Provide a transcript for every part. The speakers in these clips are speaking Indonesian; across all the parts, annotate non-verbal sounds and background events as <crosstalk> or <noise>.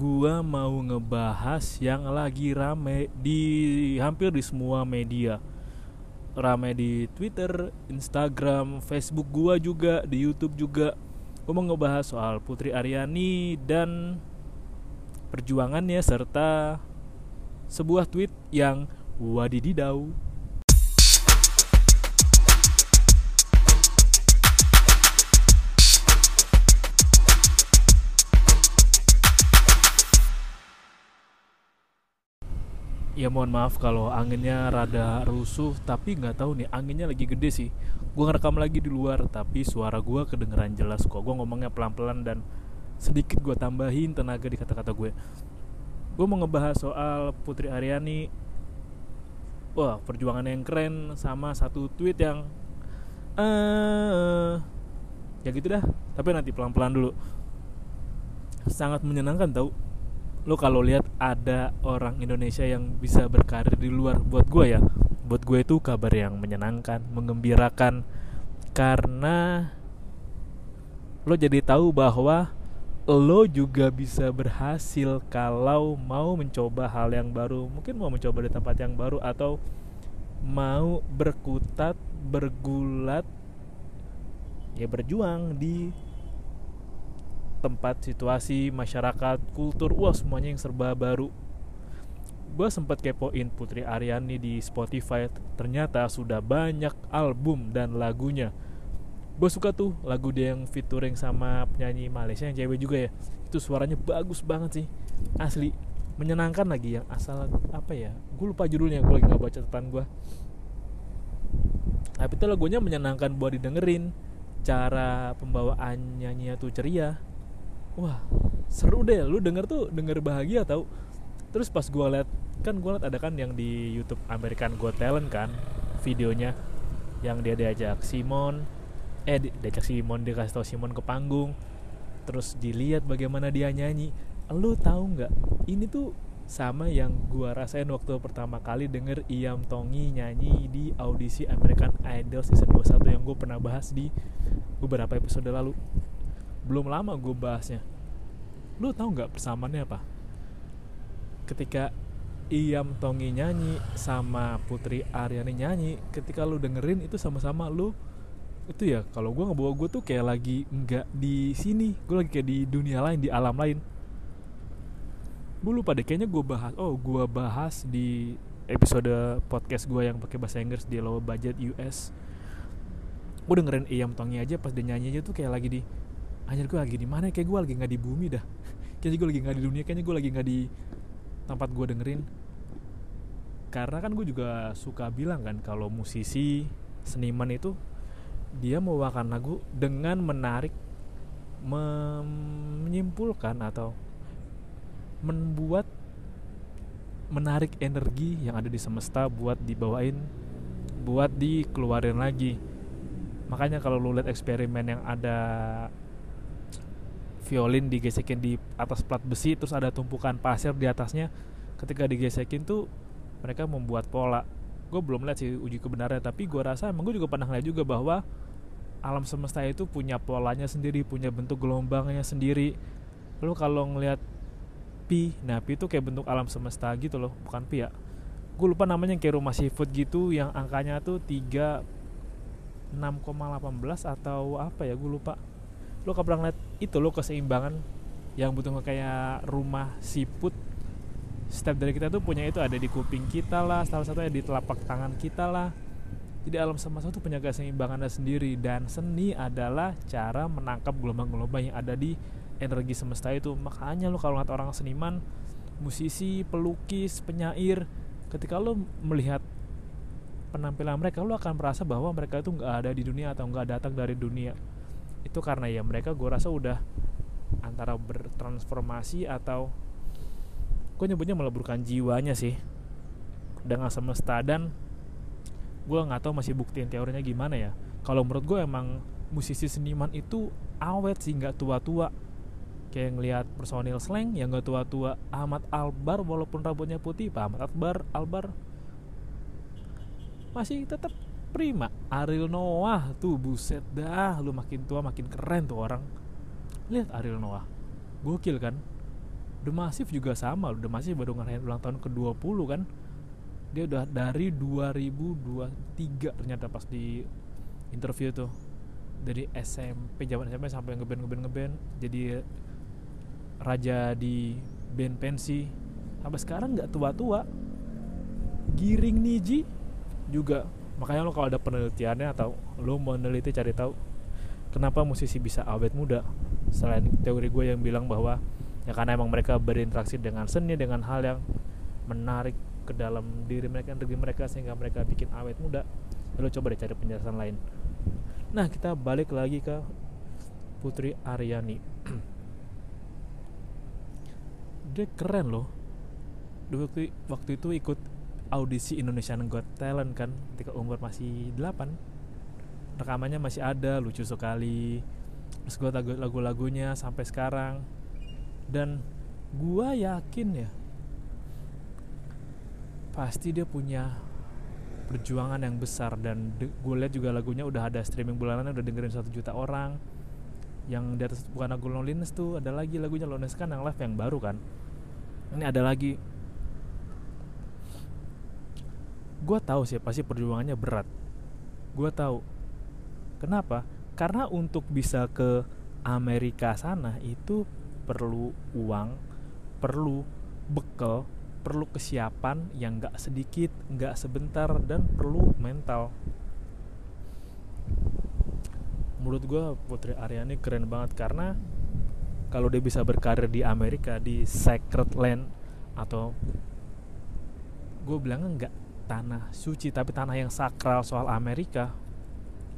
gua mau ngebahas yang lagi rame di hampir di semua media. Rame di Twitter, Instagram, Facebook gua juga, di YouTube juga. Gua mau ngebahas soal Putri Aryani dan perjuangannya serta sebuah tweet yang wadididau ya mohon maaf kalau anginnya rada rusuh tapi nggak tahu nih anginnya lagi gede sih. Gue ngerekam lagi di luar tapi suara gue kedengeran jelas kok. Gue ngomongnya pelan-pelan dan sedikit gue tambahin tenaga di kata-kata gue. Gue mau ngebahas soal Putri Aryani. Wah perjuangan yang keren sama satu tweet yang eh ya gitu dah. Tapi nanti pelan-pelan dulu. Sangat menyenangkan tau lo kalau lihat ada orang Indonesia yang bisa berkarir di luar buat gue ya buat gue itu kabar yang menyenangkan mengembirakan. Karena lo jadi tahu bahwa lo juga bisa berhasil kalau mau mencoba hal yang baru. Mungkin mau mencoba di tempat yang baru atau mau berkutat bergulat ya berjuang di tempat situasi masyarakat kultur wah semuanya yang serba baru. Gue sempat kepoin Putri Aryani di Spotify ternyata sudah banyak album dan lagunya. Gue suka tuh lagu dia yang featuring sama penyanyi Malaysia yang cewek juga ya. Itu suaranya bagus banget sih. Asli menyenangkan lagi yang asal apa ya gue lupa judulnya gue lagi nggak baca catatan gue tapi itu lagunya menyenangkan buat didengerin. Cara pembawaan nyanyinya tuh ceria wah seru deh. Lu denger tuh denger bahagia tau. Terus pas gue liat kan gue liat ada kan yang di YouTube American Got Talent kan videonya. Yang dia diajak Simon eh di, diajak Simon dia kasih tau Simon ke panggung. Terus dilihat bagaimana dia nyanyi. Lu tahu nggak ini tuh sama yang gua rasain waktu pertama kali denger Iam Tongi nyanyi di audisi American Idol season 21 yang gue pernah bahas di beberapa episode lalu belum lama gue bahasnya. Lu tahu nggak persamaannya apa? Ketika Iam Tongi nyanyi sama Putri Aryani nyanyi ketika lu dengerin itu sama-sama lu itu ya kalau gue ngebawa gue tuh kayak lagi nggak di sini gue lagi kayak di dunia lain di alam lain. Gue lupa deh kayaknya gue bahas oh gue bahas di episode podcast gue yang pakai bahasa Inggris di low budget US gue dengerin Iam Tongi aja pas dia nyanyi aja tuh kayak lagi di anjir gue lagi di mana kayak gue lagi nggak di bumi dah. <laughs> Kayaknya gue lagi nggak di dunia kayaknya gue lagi nggak di tempat gue dengerin. Karena kan gue juga suka bilang kan kalau musisi seniman itu dia membawakan lagu dengan menarik menyimpulkan atau membuat menarik energi yang ada di semesta buat dibawain buat dikeluarin lagi. Makanya kalau lu lihat eksperimen yang ada violin digesekin di atas plat besi terus ada tumpukan pasir di atasnya. Ketika digesekin tuh mereka membuat pola. Gue belum lihat sih uji kebenarannya tapi gue rasa emang gue juga pernah lihat juga bahwa alam semesta itu punya polanya sendiri punya bentuk gelombangnya sendiri. Lalu kalau ngelihat pi nah pi itu kayak bentuk alam semesta gitu loh bukan pi ya. Gue lupa namanya kayak rumah seafood gitu yang angkanya tuh 3 6,18 atau apa ya gue lupa lo kalau ngeliat itu lo keseimbangan yang butuh kayak rumah siput setiap dari kita tuh punya itu ada di kuping kita lah salah satunya di telapak tangan kita lah. Jadi alam semesta tuh punya keseimbangannya sendiri dan seni adalah cara menangkap gelombang-gelombang yang ada di energi semesta itu. Makanya lo kalau ngeliat orang seniman musisi pelukis penyair ketika lo melihat penampilan mereka lo akan merasa bahwa mereka itu nggak ada di dunia atau nggak datang dari dunia itu karena ya mereka gue rasa udah antara bertransformasi atau gue nyebutnya meleburkan jiwanya sih. Dengan semesta dan gue nggak tahu masih buktiin teorinya gimana ya. Kalau menurut gue emang musisi seniman itu awet sih nggak tua-tua. Kayak ngelihat personil slang yang nggak tua-tua. Ahmad Albar walaupun rambutnya putih Pak Ahmad Albar Albar masih tetap prima Ariel Noah. Tuh buset dah. Lu makin tua makin keren tuh orang. Lihat Ariel Noah. Gokil kan? The Massive juga sama The Massive baru ngerayain ulang tahun ke-20 kan? Dia udah dari 2023 ternyata pas di interview tuh. Dari SMP zaman SMP sampai ngeband ngeband ngeband. Jadi raja di band pensi. Sampai sekarang nggak tua-tua. Giring niji juga makanya lo kalau ada penelitiannya atau lo meneliti cari tahu kenapa musisi bisa awet muda. Selain teori gue yang bilang bahwa ya karena emang mereka berinteraksi dengan seni dengan hal yang menarik ke dalam diri mereka diri mereka sehingga mereka bikin awet muda lalu coba deh cari penjelasan lain. Nah kita balik lagi ke Putri Aryani. <clears throat> Dia keren loh. Waktu waktu itu ikut audisi Indonesian Got Talent kan ketika umur masih 8 rekamannya masih ada lucu sekali. Terus gue lagu-lagunya sampai sekarang. Dan gue yakin ya pasti dia punya perjuangan yang besar. Dan gue lihat juga lagunya udah ada streaming bulanan udah dengerin satu juta orang. Yang di atas bukan lagu Loneliness tuh ada lagi lagunya Loneliness kan yang live yang baru kan. Ini ada lagi gue tahu sih pasti perjuangannya berat. Gue tahu. Kenapa? Karena untuk bisa ke Amerika sana itu perlu uang perlu bekal perlu kesiapan yang gak sedikit gak sebentar dan perlu mental. Menurut gue Putri Aryani keren banget karena kalau dia bisa berkarir di Amerika di Sacred Land atau gue bilangnya nggak tanah suci tapi tanah yang sakral soal Amerika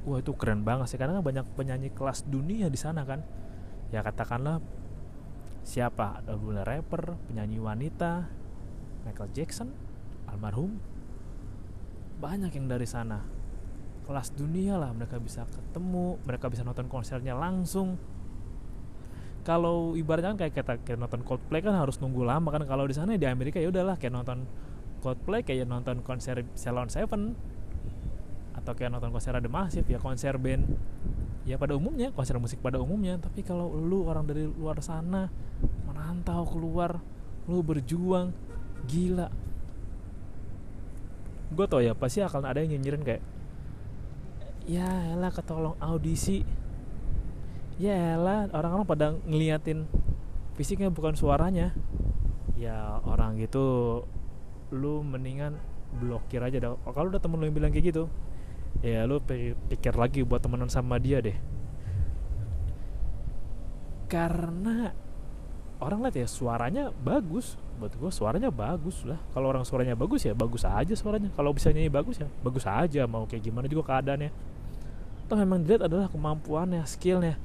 wah itu keren banget sih. Karena kan banyak penyanyi kelas dunia di sana kan. Ya katakanlah siapa? Ada rapper penyanyi wanita Michael Jackson almarhum. Banyak yang dari sana. Kelas dunia lah mereka bisa ketemu mereka bisa nonton konsernya langsung. Kalau ibaratnya kan kayak kita kayak nonton Coldplay kan harus nunggu lama kan. Kalau di sana di Amerika ya udahlah kayak nonton Coldplay kayak nonton konser Salon Seven atau kayak nonton konser ada masif ya konser band ya pada umumnya konser musik pada umumnya. Tapi kalau lu orang dari luar sana menantau keluar lu berjuang gila. Gue tau ya pasti akan ada yang nyinyirin kayak ya elah ketolong audisi. Ya elah orang-orang pada ngeliatin fisiknya bukan suaranya. Ya orang gitu lu mendingan blokir aja dah. Kalau udah temen lu yang bilang kayak gitu ya lu pikir lagi buat temenan sama dia deh. Karena orang lihat ya suaranya bagus. Buat gue suaranya bagus lah. Kalau orang suaranya bagus ya bagus aja suaranya. Kalau bisa nyanyi bagus ya bagus aja mau kayak gimana juga keadaannya. Toh memang dilihat adalah kemampuannya skillnya.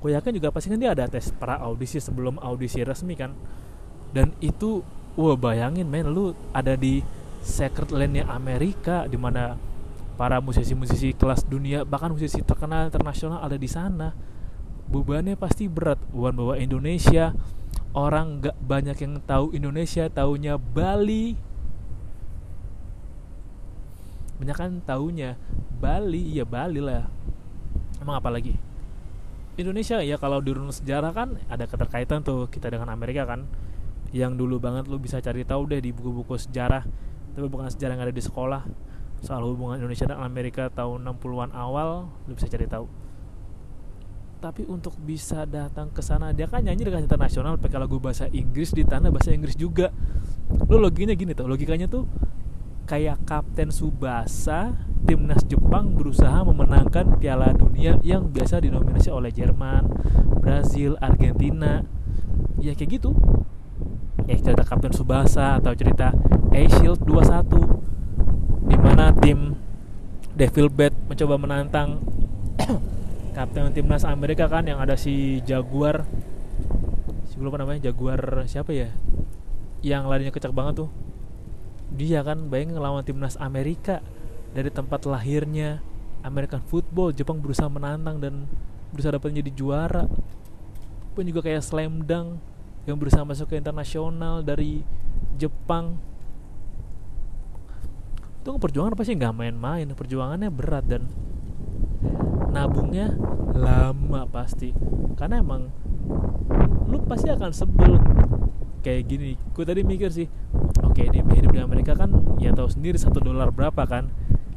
Gue yakin juga pasti kan dia ada tes para audisi sebelum audisi resmi kan. Dan itu wah bayangin men lu ada di secret landnya Amerika di mana para musisi-musisi kelas dunia bahkan musisi terkenal internasional ada di sana. Bebannya pasti berat. Bukan bawa Indonesia orang nggak banyak yang tahu Indonesia taunya Bali. Banyak kan taunya Bali. Ya Bali lah. Emang apa lagi? Indonesia ya kalau di sejarah kan ada keterkaitan tuh kita dengan Amerika kan yang dulu banget lu bisa cari tahu deh di buku-buku sejarah tapi bukan sejarah yang ada di sekolah. Soal hubungan Indonesia dan Amerika tahun 60-an awal lu bisa cari tahu. Tapi untuk bisa datang ke sana dia kan nyanyi dengan internasional pakai lagu bahasa Inggris di tanah bahasa Inggris juga. Lu logikanya gini tuh logikanya tuh kayak Kapten Subasa timnas Jepang berusaha memenangkan Piala Dunia yang biasa dinominasi oleh Jerman, Brazil, Argentina. Ya kayak gitu ya cerita Kapten Subasa atau cerita A-Shield 21 di mana tim Devil Bat mencoba menantang <coughs> kapten timnas Amerika kan yang ada si Jaguar si lupa namanya Jaguar siapa ya? Yang larinya kecak banget tuh. Dia kan bayangin ngelawan timnas Amerika dari tempat lahirnya American football Jepang berusaha menantang dan berusaha dapat jadi juara. Pun juga kayak slam dunk yang berusaha masuk ke internasional dari Jepang. Itu perjuangan pasti nggak main-main perjuangannya berat dan nabungnya lama pasti. Karena emang lu pasti akan sebel kayak gini. Gue tadi mikir sih oke ini hidup di Amerika kan ya tahu sendiri satu dolar berapa kan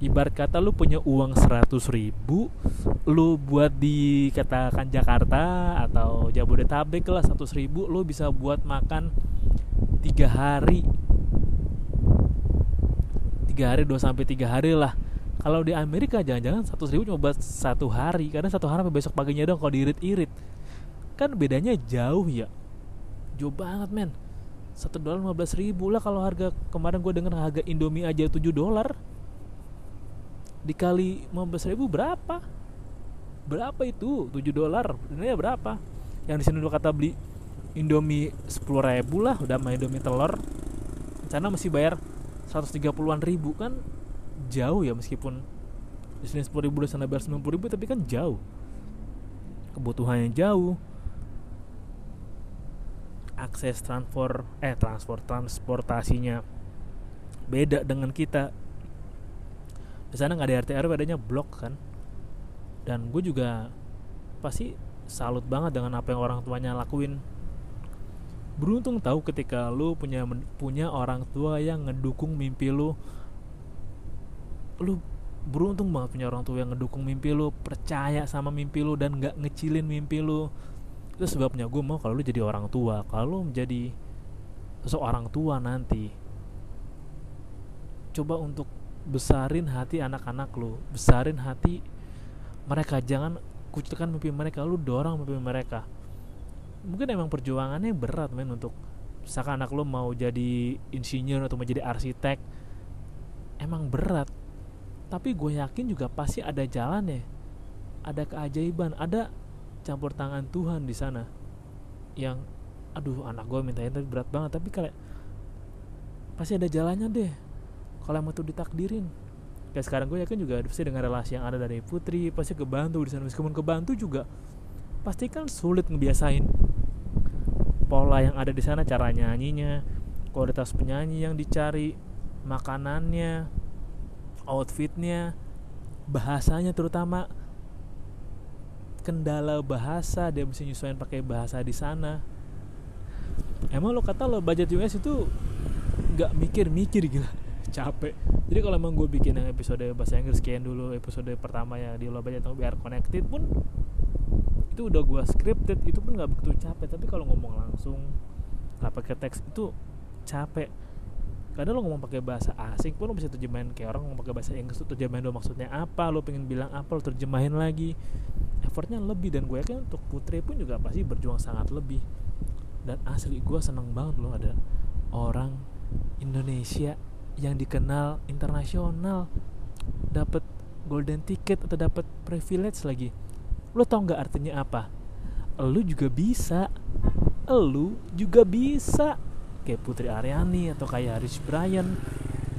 ibarat kata lu punya uang seratus ribu lu buat di katakan Jakarta atau Jabodetabek lah seratus ribu lu bisa buat makan tiga hari. Tiga hari dua sampai tiga hari lah. Kalau di Amerika jangan-jangan satu ribu cuma buat satu hari karena satu hari sampai besok paginya dong kalau diirit-irit. Kan bedanya jauh ya. Jauh banget men. Satu dolar lima belas ribu lah kalau harga kemarin gue denger harga Indomie aja 7 dolar dikali lima belas ribu berapa? Berapa itu? 7 dolar. Ini berapa? Yang di sini lu kata beli Indomie sepuluh ribu lah udah main Indomie telur. Sana masih bayar 130-an ribu kan? Jauh ya meskipun di sini sepuluh ribu di sana bayar sembilan ribu tapi kan jauh. Kebutuhannya jauh. Akses transport eh transport transportasinya beda dengan kita di sana nggak ada RT RW adanya blok kan. Dan gue juga pasti salut banget dengan apa yang orang tuanya lakuin. Beruntung tahu ketika lu punya punya orang tua yang ngedukung mimpi lu. Lu beruntung banget punya orang tua yang ngedukung mimpi lu percaya sama mimpi lu dan nggak ngecilin mimpi lu. Itu sebabnya gue mau kalau lu jadi orang tua. Kalau lu menjadi seorang tua nanti coba untuk besarin hati anak-anak lu. Besarin hati mereka. Jangan kucilkan mimpi mereka. Lu dorong mimpi mereka. Mungkin emang perjuangannya berat men untuk misalkan anak lu mau jadi insinyur atau mau jadi arsitek. Emang berat. Tapi gue yakin juga pasti ada jalan ya ada keajaiban. Ada campur tangan Tuhan di sana yang aduh anak gue mintain tapi berat banget. Tapi kayak pasti ada jalannya deh kalau emang tuh ditakdirin. Kayak sekarang gue yakin juga pasti dengan relasi yang ada dari putri pasti kebantu di sana meskipun kebantu juga pasti kan sulit ngebiasain pola yang ada di sana cara nyanyinya kualitas penyanyi yang dicari makanannya outfitnya bahasanya terutama kendala bahasa dia mesti nyesuaiin pakai bahasa di sana. Emang lo kata lo budget US itu nggak mikir-mikir gitu capek. Jadi kalau emang gue bikin yang episode bahasa Inggris kian dulu episode pertama ya di lo budget biar connected pun itu udah gue scripted itu pun nggak begitu capek. Tapi kalau ngomong langsung nggak pakai teks itu capek. Kadang lo ngomong pakai bahasa asing pun lo bisa terjemahin kayak orang ngomong pakai bahasa Inggris tuh terjemahin lo maksudnya apa lo pengen bilang apa lo terjemahin lagi. Effortnya lebih dan gue yakin untuk Putri pun juga pasti berjuang sangat lebih. Dan asli gue seneng banget lo ada orang Indonesia yang dikenal internasional dapat golden ticket atau dapat privilege lagi. Lo tau nggak artinya apa? Lo juga bisa. Lo juga bisa. Kayak Putri Aryani atau kayak Rich Brian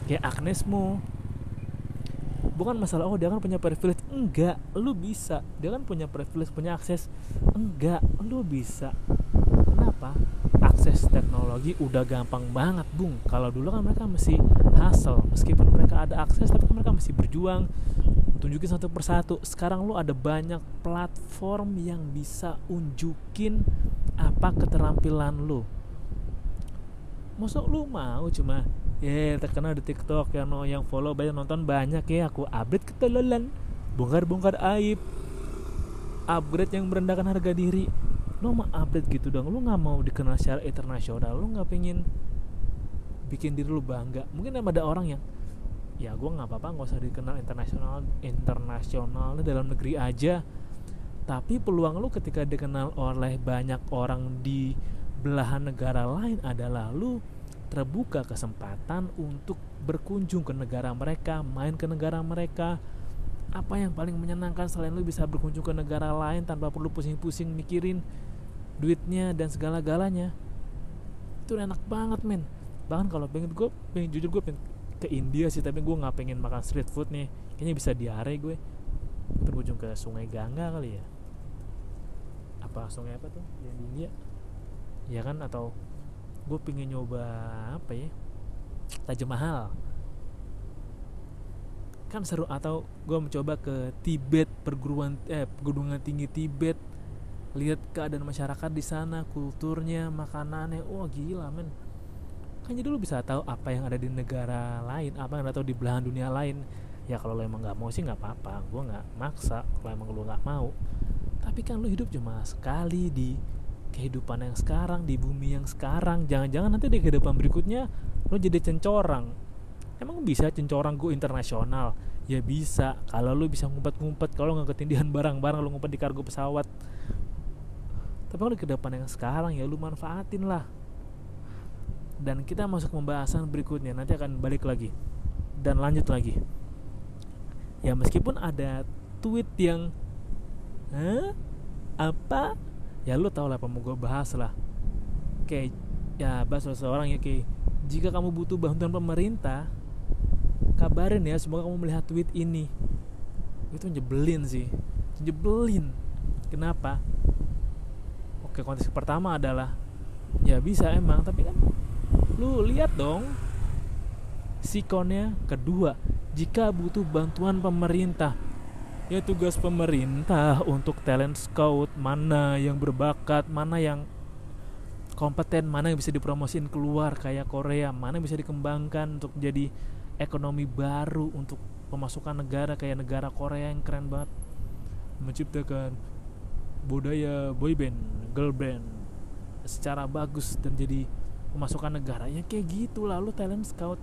kayak Agnes Mo bukan masalah oh dia kan punya privilege. Enggak lu bisa. Dia kan punya privilege punya akses. Enggak lu bisa. Kenapa? Akses teknologi udah gampang banget bung. Kalau dulu kan mereka mesti hasil meskipun mereka ada akses tapi mereka mesti berjuang. Tunjukin satu persatu. Sekarang lu ada banyak platform yang bisa unjukin apa keterampilan lu. Masuk lu mau cuma ya yeah, terkenal di TikTok yang yang follow banyak nonton banyak ya aku update ketololan bongkar-bongkar aib upgrade yang merendahkan harga diri. Lu mau update gitu dong. Lu nggak mau dikenal secara internasional. Lu nggak pengen bikin diri lu bangga mungkin ada orang yang ya gue nggak apa-apa nggak usah dikenal internasional internasional dalam negeri aja tapi peluang lu ketika dikenal oleh banyak orang di belahan negara lain adalah lu terbuka kesempatan untuk berkunjung ke negara mereka, main ke negara mereka. Apa yang paling menyenangkan selain lu bisa berkunjung ke negara lain tanpa perlu pusing-pusing mikirin duitnya dan segala-galanya. Itu enak banget men. Bahkan kalau pengen gue, pengen jujur gue pengen ke India sih, tapi gue nggak pengen makan street food nih. Kayaknya bisa diare gue. Berkunjung ke Sungai Gangga kali ya. Apa sungai apa tuh yang di India? ya kan atau gue pengen nyoba apa ya Taj Mahal kan seru atau gue mencoba ke Tibet perguruan eh pergunungan tinggi Tibet lihat keadaan masyarakat di sana kulturnya makanannya wah gila men kan jadi lu bisa tahu apa yang ada di negara lain apa yang ada di belahan dunia lain. Ya kalau lo emang nggak mau sih nggak apa-apa gue nggak maksa kalau emang lo nggak mau. Tapi kan lu hidup cuma sekali di kehidupan yang sekarang di bumi yang sekarang. Jangan-jangan nanti di kehidupan berikutnya lo jadi cencorang. Emang bisa cencorang gue internasional? Ya bisa. Kalau lu bisa ngumpet-ngumpet kalau nggak ketindihan <laughs> barang-barang lu ngumpet di kargo pesawat. Tapi kalau ke depan yang sekarang ya lu manfaatin lah dan kita masuk pembahasan berikutnya. Nanti akan balik lagi dan lanjut lagi. Ya meskipun ada tweet yang Hah? apa? Ya lu tau lah apa mau gue bahas lah. Kayak ya bahas seseorang ya kayak jika kamu butuh bantuan pemerintah kabarin ya semoga kamu melihat tweet ini. Itu nyebelin sih. Nyebelin. Kenapa? Oke konteks pertama adalah ya bisa emang tapi kan lu lihat dong. Sikonnya kedua jika butuh bantuan pemerintah ya tugas pemerintah untuk talent scout mana yang berbakat mana yang kompeten mana yang bisa dipromosin keluar kayak Korea mana yang bisa dikembangkan untuk jadi ekonomi baru untuk pemasukan negara kayak negara Korea yang keren banget. Menciptakan budaya boyband, girl band secara bagus dan jadi pemasukan negara ya kayak gitu. Lah lu talent scout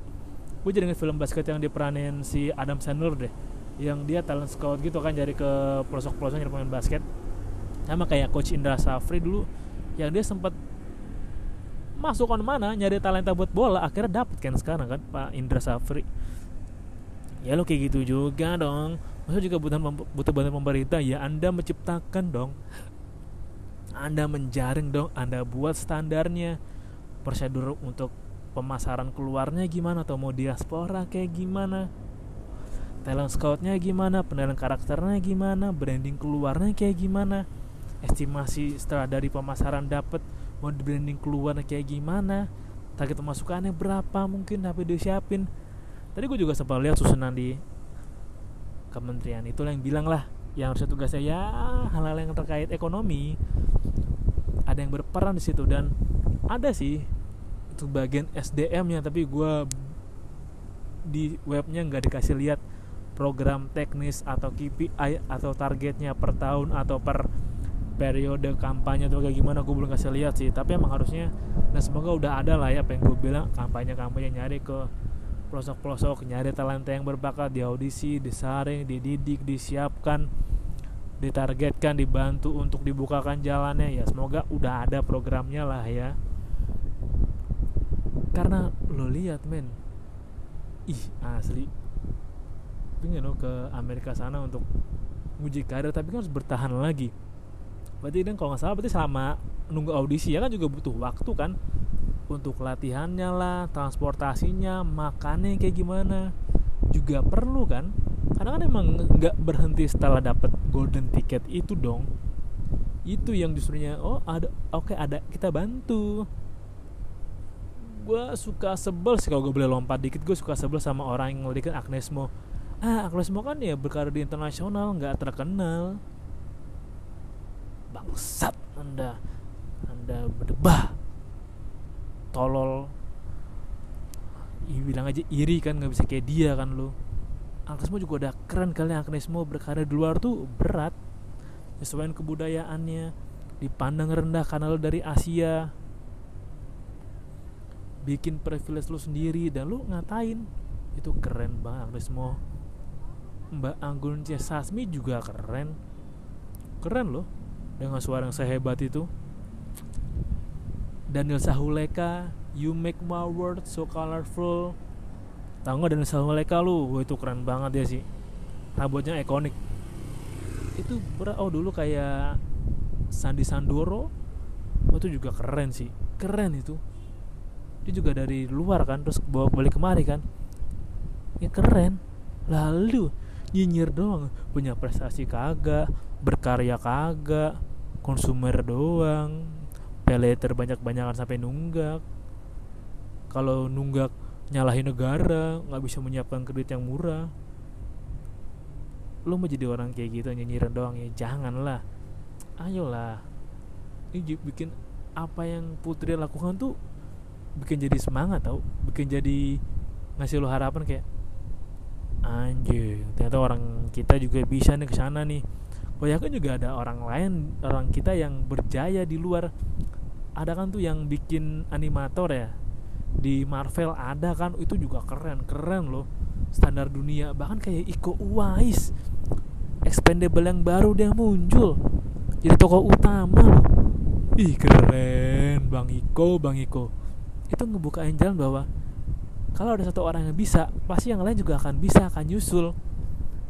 gue jadi film basket yang diperanin si Adam Sandler deh. Yang dia talent scout gitu kan jadi ke pelosok-pelosok nyari pemain basket. Sama kayak coach Indra Safri dulu yang dia sempat masuk mana nyari talenta buat bola akhirnya dapet kan sekarang kan Pak Indra Safri. Ya lo kayak gitu juga dong. Masa juga butuh butuh bantuan pemerintah? Ya anda menciptakan dong. Anda menjaring dong anda buat standarnya prosedur untuk pemasaran keluarnya gimana atau mau diaspora kayak gimana talent scoutnya gimana penilaian karakternya gimana branding keluarnya kayak gimana estimasi setelah dari pemasaran dapat mau di branding keluar kayak gimana target pemasukannya berapa mungkin tapi disiapin tadi gue juga sempat lihat susunan di kementerian itu yang bilang lah yang harusnya tugasnya ya hal-hal yang terkait ekonomi ada yang berperan di situ dan ada sih. Itu bagian SDM-nya tapi gue di webnya nggak dikasih lihat program teknis atau KPI atau targetnya per tahun atau per periode kampanye atau kayak gimana gue belum kasih lihat sih. Tapi emang harusnya dan semoga udah ada lah ya apa yang gue bilang kampanye kampanye nyari ke pelosok-pelosok nyari talenta yang berbakat di audisi disaring dididik disiapkan ditargetkan dibantu untuk dibukakan jalannya. Ya semoga udah ada programnya lah ya karena lo lihat men. Ih asli. Pengen lo ke Amerika sana untuk uji karir tapi kan harus bertahan lagi. Berarti kan kalau nggak salah berarti selama nunggu audisi ya kan juga butuh waktu kan? Untuk latihannya lah transportasinya makannya kayak gimana juga perlu kan? Karena kan emang nggak berhenti setelah dapat golden ticket itu dong. Itu yang justrunya oh ada oke okay, ada kita bantu gue suka sebel sih kalau gue boleh lompat dikit gue suka sebel sama orang yang ngelidikin Agnes Mo ah Agnes Mo kan ya berkarir di internasional nggak terkenal. Bangsat anda. Anda berdebah. Tolol. Ya, bilang aja iri kan nggak bisa kayak dia kan lo Agnesmo juga udah keren kali Agnesmo berkarya di luar tuh berat. Sesuai kebudayaannya dipandang rendah karena lo dari Asia bikin privilege lo sendiri dan lo ngatain. Itu keren banget Agnesmo Mbak Anggun C. Sasmi juga keren. Keren loh dengan suara yang sehebat itu. Daniel Sahuleka You Make My World So Colorful. Tahu gak Daniel Sahuleka lu? Wah itu keren banget ya sih. Rambutnya ikonik. Itu oh dulu kayak Sandi Sandoro. Oh, Itu juga keren sih. Keren itu Dia juga dari luar kan Terus bawa balik kemari kan. Ya keren. Lalu nyinyir doang. Punya prestasi kagak Berkarya kagak Konsumer doang pele terbanyak-banyakan sampai nunggak. Kalau nunggak nyalahin negara nggak bisa menyiapkan kredit yang murah. Lo mau jadi orang kayak gitu nyinyirin doang ya janganlah. Ayolah. Ini bikin apa yang Putri lakukan tuh bikin jadi semangat tau bikin jadi ngasih lo harapan kayak anjir ternyata orang kita juga bisa nih ke sana nih. Gue yakin juga ada orang lain orang kita yang berjaya di luar. Ada kan tuh yang bikin animator ya di Marvel ada kan itu juga keren keren loh standar dunia. Bahkan kayak Iko Uwais expendable yang baru dia muncul jadi tokoh utama loh. Ih keren Bang Iko Bang Iko itu ngebukain jalan bahwa kalau ada satu orang yang bisa pasti yang lain juga akan bisa akan nyusul.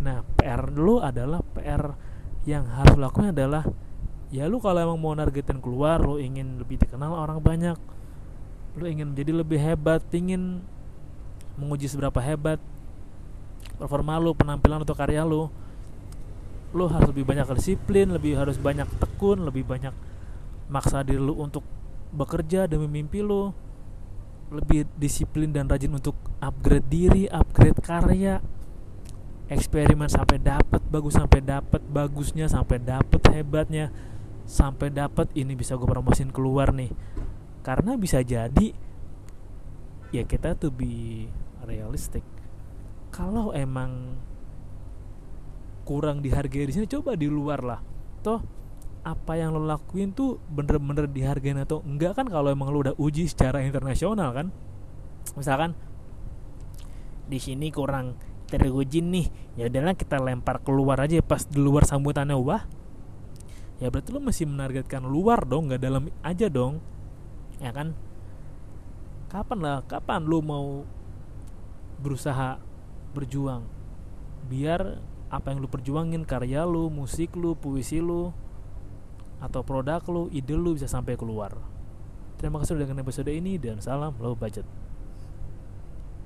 Nah PR lu adalah PR yang harus lakukan adalah ya lu kalau emang mau nargetin keluar lu ingin lebih dikenal orang banyak lu ingin menjadi lebih hebat ingin menguji seberapa hebat performa lu penampilan atau karya lu lu harus lebih banyak disiplin lebih harus banyak tekun lebih banyak maksa diri lu untuk bekerja demi mimpi lu lebih disiplin dan rajin untuk upgrade diri, upgrade karya, eksperimen sampai dapat bagus sampai dapat bagusnya sampai dapat hebatnya sampai dapat ini bisa gue promosin keluar nih. Karena bisa jadi ya kita tuh be realistic kalau emang kurang dihargai di sini coba di luar lah. Toh apa yang lo lakuin tuh bener-bener dihargain atau enggak kan kalau emang lo udah uji secara internasional kan? Misalkan di sini kurang teruji nih ya udahlah kita lempar keluar aja pas di luar sambutannya wah. Ya berarti lo masih menargetkan luar dong nggak dalam aja dong. Ya kan? Kapan lah kapan lo mau berusaha berjuang? Biar apa yang lu perjuangin karya lu musik lu puisi lu atau produk lu, ide lu bisa sampai keluar. Terima kasih sudah dengerin episode ini dan salam low budget.